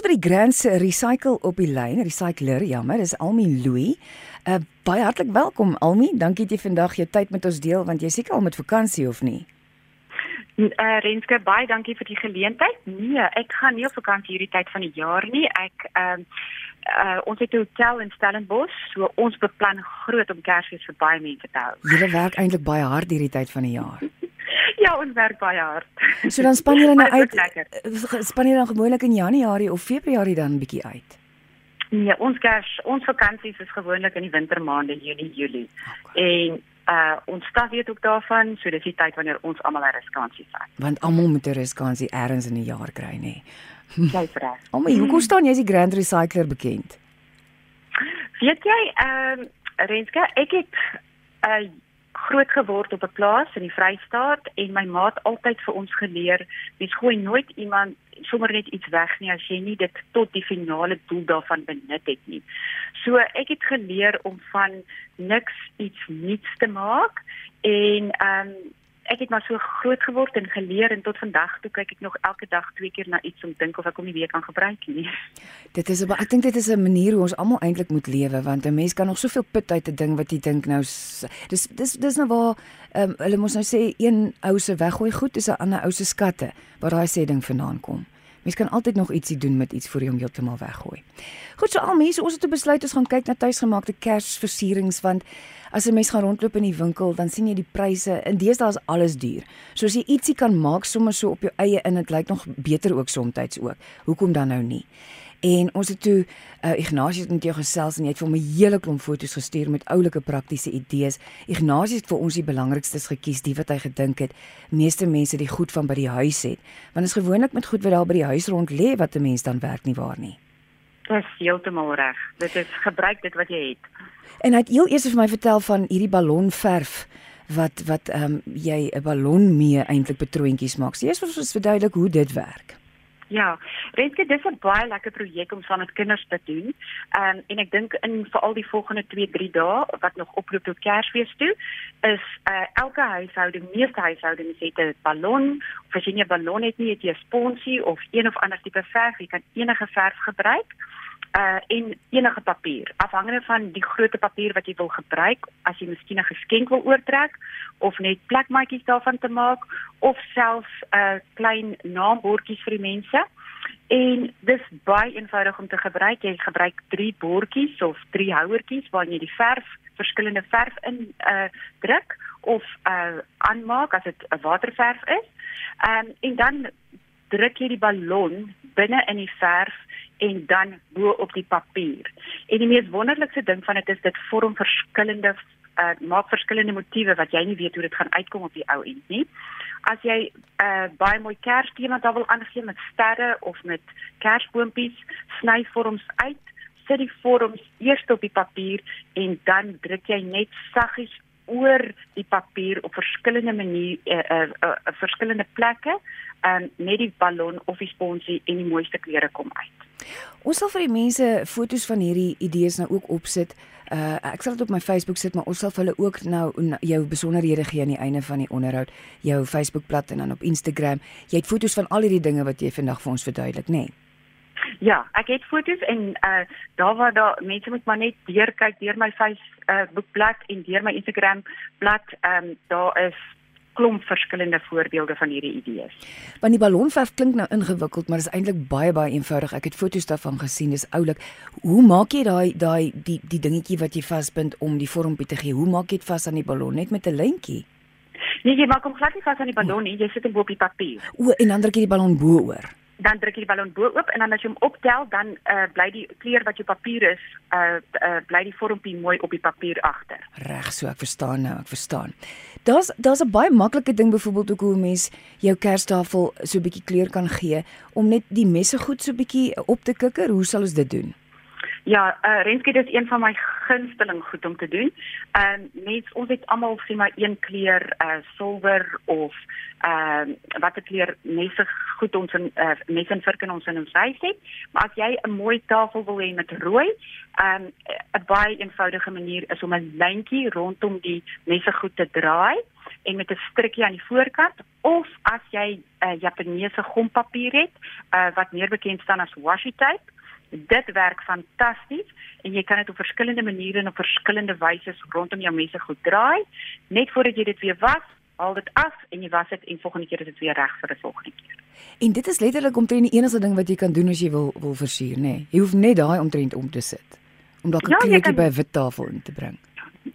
By die Grand se Recycle op die lyn, recycler, jammer, dis Almi Louis. Uh baie hartlik welkom Almi. Dankie dat jy vandag jou tyd met ons deel want jy seker al met vakansie of nie? Uh Renske, baie dankie vir die geleentheid. Nee, ek gaan nie op vakansie hierdie tyd van die jaar nie. Ek ehm uh, uh ons het 'n hotel in Stellenbosch, so ons beplan groot om Kersfees vir baie mense te hou. Julle werk eintlik baie hard hierdie tyd van die jaar. ja, ons werk baie hard. So dan span julle nou uit. Eh, span julle dan gewoonlik in Januarie of Februarie dan 'n bietjie uit? Nee, ons kers, ons vakansies is gewoonlik in die wintermaande Junie, Julie. Okay. En uh ons staf weet ook daarvan, so dis die tyd wanneer ons almal 'n ruskansie vat. Want almal moet 'n ruskansie eers in die jaar kry, nê. Nee. Jy's reg. Oh my, hoekom staan jy as die Grand Recycler bekend? Weet jy, ehm uh, Renske, ek het 'n uh, groot geword op 'n plaas in die Vrystaat en my ma het altyd vir ons geleer, mens gooi nooit iemand sommer net iets weg nie as jy nie dit tot die finale doel daarvan benut het nie. So ek het geleer om van niks iets niets te maak en ehm um, ek het maar so groot geword en geleer en tot vandag toe kyk ek nog elke dag twee keer na iets om dink of ek hom nie weer kan gebruik nie. Dit is ek dink dit is 'n manier hoe ons almal eintlik moet lewe want 'n mens kan nog soveel put uit 'n ding wat jy dink nou dis dis dis nou waar um, hulle mos nou sê een ou se weggooi goed is 'n ander ou se skatte waar daai sê ding vanaand kom. Mens kan altyd nog ietsie doen met iets voor jy hom heeltemal weggooi. Goed, so al mense, ons het besluit ons gaan kyk na tuisgemaakte Kersversierings want as 'n mens gaan rondloop in die winkel, dan sien jy die pryse. In deesdae is alles duur. So as jy ietsie kan maak sommer so op jou eie in, dit lyk nog beter ook soms ook. Hoekom dan nou nie? En ons het toe uh, Ignatius met jou gesels en jy het vir 'n hele klomp foto's gestuur met oulike praktiese idees. Ignatius het vir ons die belangrikstes gekies, die wat hy gedink het meeste mense die goed van by die huis het. Want is gewoonlik met goed wat daar by die huis rond lê wat 'n mens dan werk nie waar nie. Dis heeltemal reg. Dit is gebruik dit wat jy het. En hy het heel eers vir my vertel van hierdie ballonverf wat wat ehm um, jy 'n ballon mee eintlik betroontjies maak. So eers vir ons verduidelik hoe dit werk. Ja, Renske, dis 'n baie lekker projek om saam met kinders te doen. Ehm um, en ek dink in veral die volgende 2-3 dae wat nog oploop tot Kersfees toe, is uh elke huishouding, meeste huishoudings het 'n ballon, of as jy nie 'n ballon het nie, het jy 'n sponsie of een of ander tipe verf, jy kan enige verf gebruik uh en enige papier afhangende van die grootte papier wat jy wil gebruik as jy miskien 'n geskenk wil oortrek of net plekmaatjies daarvan te maak of selfs 'n uh, klein naambordjies vir die mense. En dis baie eenvoudig om te gebruik. Jy gebruik 3 bordjies of 3 houertjies waarin jy die verf verskillende verf in uh druk of uh aanmaak as dit 'n waterverf is. Um, en dan druk jy die ballon binne in die verf en dan bo op die papier. En die mees wonderlikste ding van dit is dit vorm verskillende uh maak verskillende motiewe wat jy nie weet hoe dit gaan uitkom op die ou end nie. As jy uh baie mooi kerstema daar wil aangee met sterre of met kersboompies, sny vorms uit, sit die vorms eers op die papier en dan druk jy net saggies oor die papier op verskillende maniere uh, uh, uh, uh, verskillende plekke um, net die ballon of die sponsie en die mooiste kleure kom uit. Ons sal vir die mense foto's van hierdie idees nou ook opsit. Uh ek sal dit op my Facebook sit, maar ons sal vir hulle ook nou jou besonderhede gee aan die einde van die onderhoud, jou Facebookblad en dan op Instagram. Jy het foto's van al hierdie dinge wat jy vandag vir ons verduidelik, nê? Nee? Ja, ek het foto's en uh daar waar daar mense moet maar net deur kyk deur my Facebookblad en deur my Instagram blad, ehm um, daar is klomp verskillende voorbeelde van hierdie idees. Want die ballonverf klink nou ingewikkeld, maar dit is eintlik baie baie eenvoudig. Ek het foto's daarvan gesien, dis oulik. Hoe maak jy daai daai die die dingetjie wat jy vasbind om die vormpie te gee? Hoe maak jy dit vas aan die ballon net met 'n lintjie? Nee, jy maak hom glad nie vas aan die ballon nie, jy sit hom op die papier. O, en dan druk jy die ballon bo oor dan druk jy die ballon bo oop en dan as jy hom optel dan uh, bly die kleur wat jou papier is uh, uh bly die vormpie mooi op die papier agter. Reg so, ek verstaan nou, ek verstaan. Daar's daar's 'n baie maklike ding byvoorbeeld ook hoe 'n mens jou kerstafel so 'n bietjie kleur kan gee om net die messe goed so 'n bietjie op te kikker. Hoe sal ons dit doen? Ja, uh, Renske dis een van my gunsteling goed om te doen. Ehm uh, mens ons het almal sien maar een kleur uh silwer of ehm uh, watter kleur mense goed ons in uh, mense in virke ons in ons huis het. Maar as jy 'n mooi tafel wil hê met rooi, ehm um, 'n baie eenvoudige manier is om 'n lyntjie rondom die mense goed te draai en met 'n strikkie aan die voorkant of as jy 'n uh, Japaneese gompapier het uh, wat meer bekend staan as washi tape dit werk fantasties en jy kan dit op verskillende maniere en op verskillende wyse rondom jou messe goed draai net voordat jy dit weer was haal dit af en jy was dit en volgende keer is dit weer reg vir die volgende keer en dit is letterlik omtrent die enigste ding wat jy kan doen as jy wil wil versier nê nee. jy hoef net daai omtrent om te sit om dalk 'n ja, kleurtjie by 'n wit tafel in te bring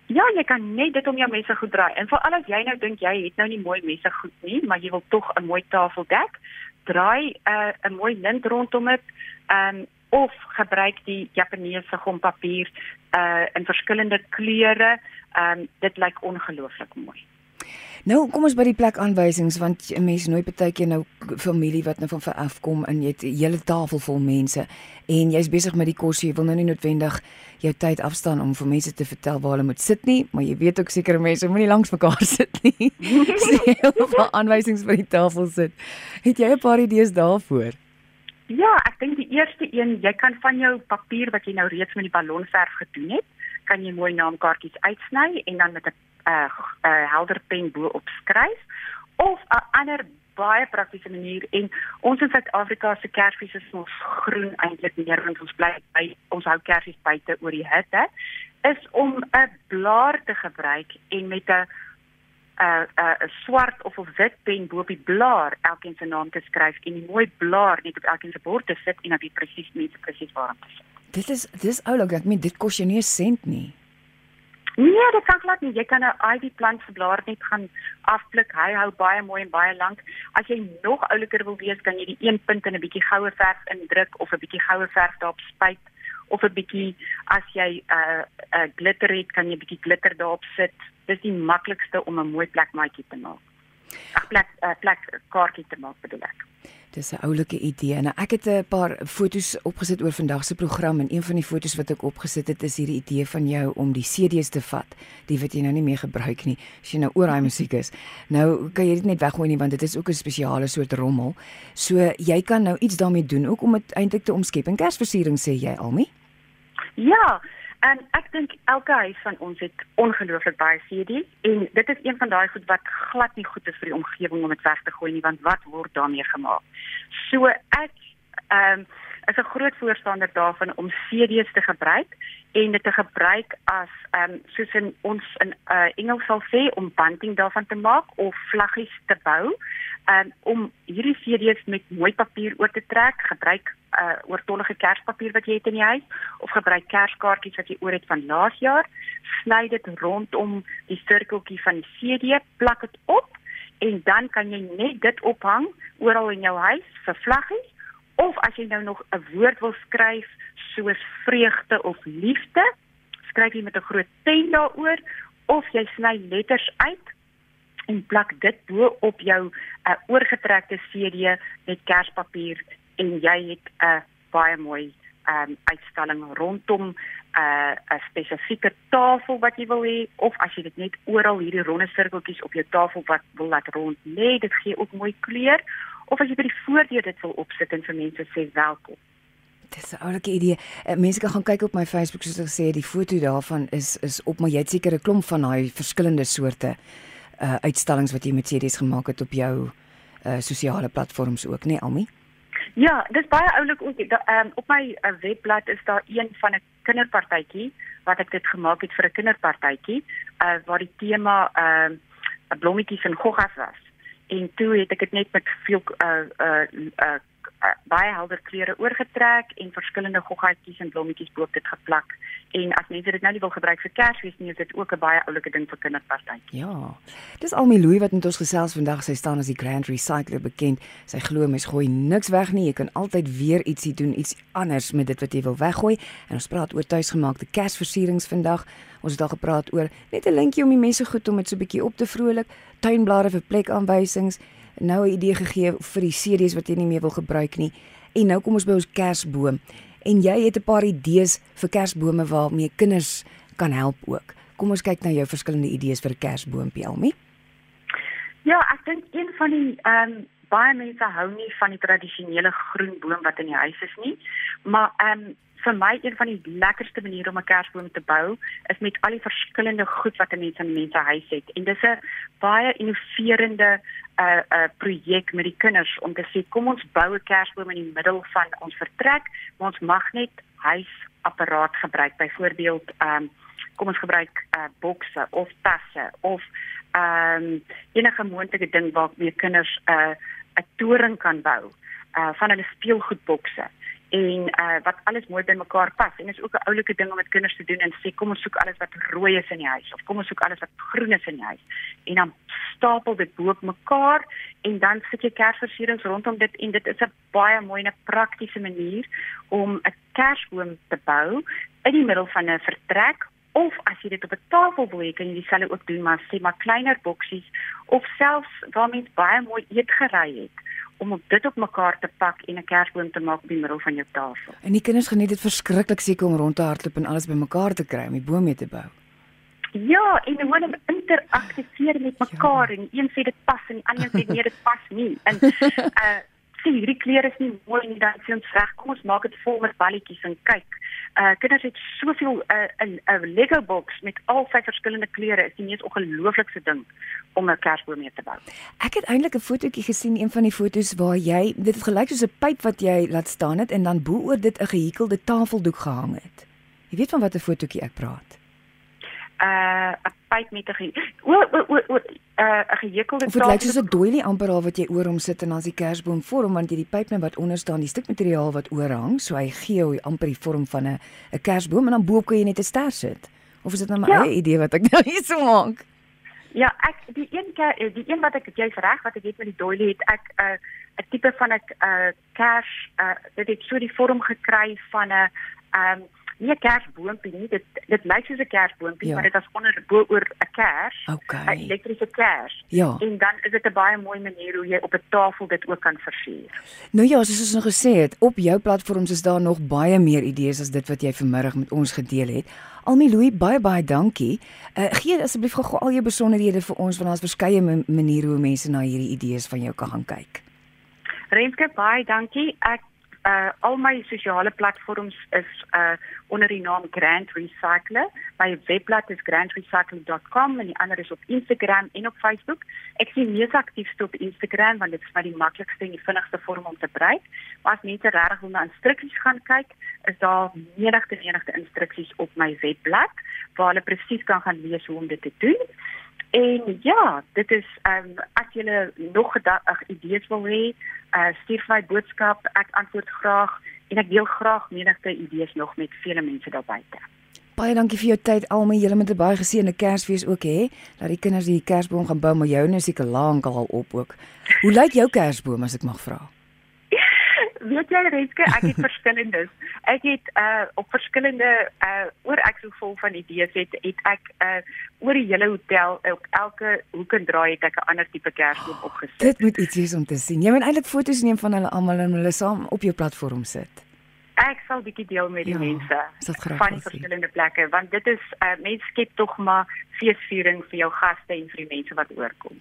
Ja, jy kan net dit om jou messe goed draai. En veral as jy nou dink jy het nou nie mooi messe goed nie, maar jy wil tog 'n mooi tafel dek, draai 'n uh, 'n mooi lint rondom dit. Ehm um, of gebruik die Japaneese gompapier uh in verskillende kleure. Ehm um, dit lyk ongelooflik mooi. Nou kom ons by die plek aanwysings want 'n mens nooi baie keer nou familie wat nou van ver af kom en jy het 'n hele tafel vol mense en jy's besig met die kos jy wil nou nie noodwendig jou tyd afstaan om vir mense te vertel waar hulle moet sit nie maar jy weet ook seker mense moenie langs mekaar sit nie. Sê so, vir aanwysings by die tafel sit. Het jy 'n paar idees daarvoor? Ja, ek dink die eerste een, jy kan van jou papier wat jy nou reeds met die ballonverf gedoen het, kan jy mooi naamkaartjies uitsny en dan met 'n uh, uh, helder pen bo op skryf of 'n ander baie praktiese manier en ons in Suid-Afrika se kersfees is ons groen eintlik meer want ons bly by ons hou kersies buite oor die hitte is om 'n blaar te gebruik en met 'n 'n 'n swart of 'n wit pen bo op die blaar elkeen se naam te skryf en die mooi blaar net op elkeen se bord te sit en dan weet presies mense presies waar om te sit. Dit is dis oulik, ek meen dit kos jou nie 'n sent nie. Nee, dit kan glad nie. Jy kan 'n ivy plant se blaar net gaan afpluk. Hy hou baie mooi en baie lank. As jy nog ouliker wil wees, kan jy die een punt in 'n bietjie goue verf indruk of 'n bietjie goue verf daarop spuit of 'n bietjie as jy 'n uh, 'n uh, glitter het, kan jy 'n bietjie glitter daarop sit. Dis die maklikste om 'n mooi plekmaatjie te maak. Ag plek 'n uh, plek kaartjie te maak bedoel ek. Dis 'n oulike idee. Nou ek het 'n paar foto's opgesit oor vandag se program en een van die foto's wat ek opgesit het is hierdie idee van jou om die CD's te vat, die wat jy nou nie meer gebruik nie. As jy nou oor daai musiek is. Nou kan jy dit net weggooi nie want dit is ook 'n spesiale soort rommel. So jy kan nou iets daarmee doen ook om dit eintlik te omskep. En Kersversiering sê jy almie? Ja, En ek dink elke huis van ons het ongelooflik baie CD's en dit is een van daai goed wat glad nie goed is vir die omgewing om dit weg te gooi nie want wat word daarmee gemaak? So ek ehm um, is 'n groot voorstander daarvan om CD's te gebruik en dit te gebruik as ehm um, soos in ons in uh, Engels sal sê om bunting daarvan te maak of vlaggies te bou um, om hierdie CD's met mooi papier oor te trek, gebruik uh oortollige kerspapier wat jy het in die huis of gebruik kerskaartjies wat jy oor het van laas jaar, sny dit rondom die sirkeltjie van die CD, plak dit op en dan kan jy net dit ophang oral in jou huis vir vlaggies of as jy nou nog 'n woord wil skryf soos vreugde of liefde, skryf jy met 'n groot pen daaroor of jy sny letters uit en plak dit bo op jou uh, oorgetrekte CD met kerspapier en jy het 'n uh, baie mooi um, uitstalling rondom 'n uh, 'n spesifieke tafel wat jy wil hê of as jy dit net oral hierdie ronde sirkeltjies op jou tafel wat wil laat rond lê, dit gee ook mooi kleur of as jy by die voordeur dit wil opsit en vir mense sê welkom. Dis 'n oulike idee. Uh, mense kan gaan kyk op my Facebook soos ek gesê, die foto daarvan is is op maar jy het seker 'n klomp van daai verskillende soorte uh uitstallings wat jy met CD's gemaak het op jou uh sosiale platforms ook, nê, nee, Almi? Ja, dis baie oulik ook. Ehm um, op my uh, webblad is daar een van 'n kinderpartytjie wat ek dit gemaak het vir 'n kinderpartytjie, uh waar die tema ehm uh, blommetjies en goggas was. En toe het ek dit net met veel uh uh, uh baie helder kleure oorgetrek en verskillende goggatjies en blommetjies bo op dit geplak. En as mense dit nou nie wil gebruik vir Kersfees nie, is dit ook 'n baie oulike ding vir kinderpartytjie. Ja. Dis Almie Louw wat met ons gesels vandag. Sy staan as die Grand Recycler bekend. Sy glo mens gooi niks weg nie. Jy kan altyd weer ietsie doen, iets anders met dit wat jy wil weggooi. En ons praat oor tuisgemaakte Kersversierings vandag. Ons het al gepraat oor net 'n linkjie om die mense goed om dit so 'n bietjie op te vrolik, tuinblare vir plekaanwysings nou 'n idee gegee vir die CD's wat jy nie meer wil gebruik nie. En nou kom ons by ons kersboom. En jy het 'n paar idees vir kersbome waarmee kinders kan help ook. Kom ons kyk na jou verskillende idees vir 'n kersboompie, Almi. Ja, ek dink een van die ehm um, baie mense hou nie van die tradisionele groen boom wat in die huis is nie, maar ehm um, vir my een van die lekkerste maniere om 'n Kersboom te bou is met al die verskillende goed wat 'n mens in mense huis het. En dis 'n baie innoverende 'n uh, 'n uh, projek met die kinders om te sê kom ons bou 'n Kersboom in die middel van ons vertrek, maar ons mag net huisapparaat gebruik. Byvoorbeeld, ehm um, kom ons gebruik uh, bokse of tasse of ehm um, enige moontlike ding waarmee kinders 'n uh, 'n toring kan bou uh van hulle speelgoedbokse en uh wat alles mooi bymekaar pas. En is ook 'n oulike ding om met kinders te doen en sê kom ons soek alles wat rooi is in die huis of kom ons soek alles wat groen is in die huis. En dan stapel dit bo mekaar en dan sit jy kersversierings rondom dit en dit is 'n baie mooi en 'n praktiese manier om 'n kersboom te bou in die middel van 'n vertrek of as jy dit op 'n tafel wil hê kan jy dieselfde ook doen maar sê maar kleiner boksies of selfs waar mens baie mooi eetgerei het om op dit op mekaar te pak en 'n kersboom te maak in die middel van jou tafel. En die kinders geniet dit verskriklik seker om rond te hardloop en alles bymekaar te kry om die boom mee te bou. Ja, en hulle moet interaktiveer met mekaar ja. en een sê dit pas en die ander sê nee, dit pas nie. En uh sê hierdie kleure is nie mooi nie, dan sê ons reg, kom ons maak dit vol met balletjies en kyk. Uh kinders het soveel uh, 'n 'n Lego box met al vyf verskillende kleure. Is die mees ongelooflikste ding om 'n kersboom mee te bou. Ek het eintlik 'n fotootjie gesien, een van die foto's waar jy dit gelyk soos 'n pyp wat jy laat staan het en dan bo oor dit 'n gehekelde tafeldoek gehang het. Jy weet van watter fotootjie ek praat? uh 'n pyp met 'n o o o o 'n gehekelde taal. Dit lyk soos 'n doilie amper al wat jy oor hom sit en dan as die kersboom vorm want jy die pyp net wat onder staan, die stuk materiaal wat oorhang, so hy gee hoe amper die vorm van 'n 'n kersboom en dan bo kan jy net 'n ster sit. Of is dit nou my ja. eie idee wat ek nou hier so maak? Ja, ek die een keer die een wat ek jy reg wat ek het met die doilie het ek 'n uh, 'n tipe van 'n uh, kers uh, dit het so die vorm gekry van 'n ehm um, nie 'n kersboompie nie. Dit dit lyk soos 'n kersboompie, ja. maar dit is onder bo oor 'n kers. 'n okay. Elektriese kers. Ja. En dan is dit 'n baie mooi manier hoe jy op 'n tafel dit ook kan versier. Nou ja, soos ons nog gesê het, op jou platforms is daar nog baie meer idees as dit wat jy vanmiddag met ons gedeel het. Almie Louis, baie baie dankie. Uh, gee asseblief gou al jou besonderhede vir ons want daar's verskeie maniere hoe mense na hierdie idees van jou kan gaan kyk. Renske, baie dankie. Ek uh al my sosiale platforms is uh onder die naam Grand Recycler. My webblad is grandrecycling.com en die ander is op Instagram en op Facebook. Ek sien mees aktief op Instagram want dit is my die maklikste en die vinnigste vorm om te bereik. Maar as mense regtig wil na instruksies gaan kyk, is daar menigte menigte instruksies op my webblad waar hulle presies kan gaan lees hoe om dit te doen. En ja, dit is ehm um, as jy nog gedag idees wil hê, uh, stuur my boodskap, ek antwoord graag en ek deel graag menigte idees nog met vele mense daar buite. Baie dankie vir jou tyd almal. Julle moet 'n baie geseënde Kersfees ook hê. Dat die kinders die Kersboom gaan bou, maar joune is seker lank al op ook. Hoe lyk jou Kersboom as ek mag vra? Weet jy Renske, ek het verskillendes. Ek het uh op verskillende uh oor ek so vol van idees het, het ek uh oor die hele hotel op elke hoek en draai het ek 'n ander tipe kersboom opgesit. Dit moet iets wees om te sien. Jy moet eintlik foto's neem van hulle almal en hulle saam op jou platform sit. Ek sal bietjie deel met die ja, mense van die verskillende plekke want dit is uh mens skep tog maar feesviering vir jou gaste en vir die mense wat oorkom.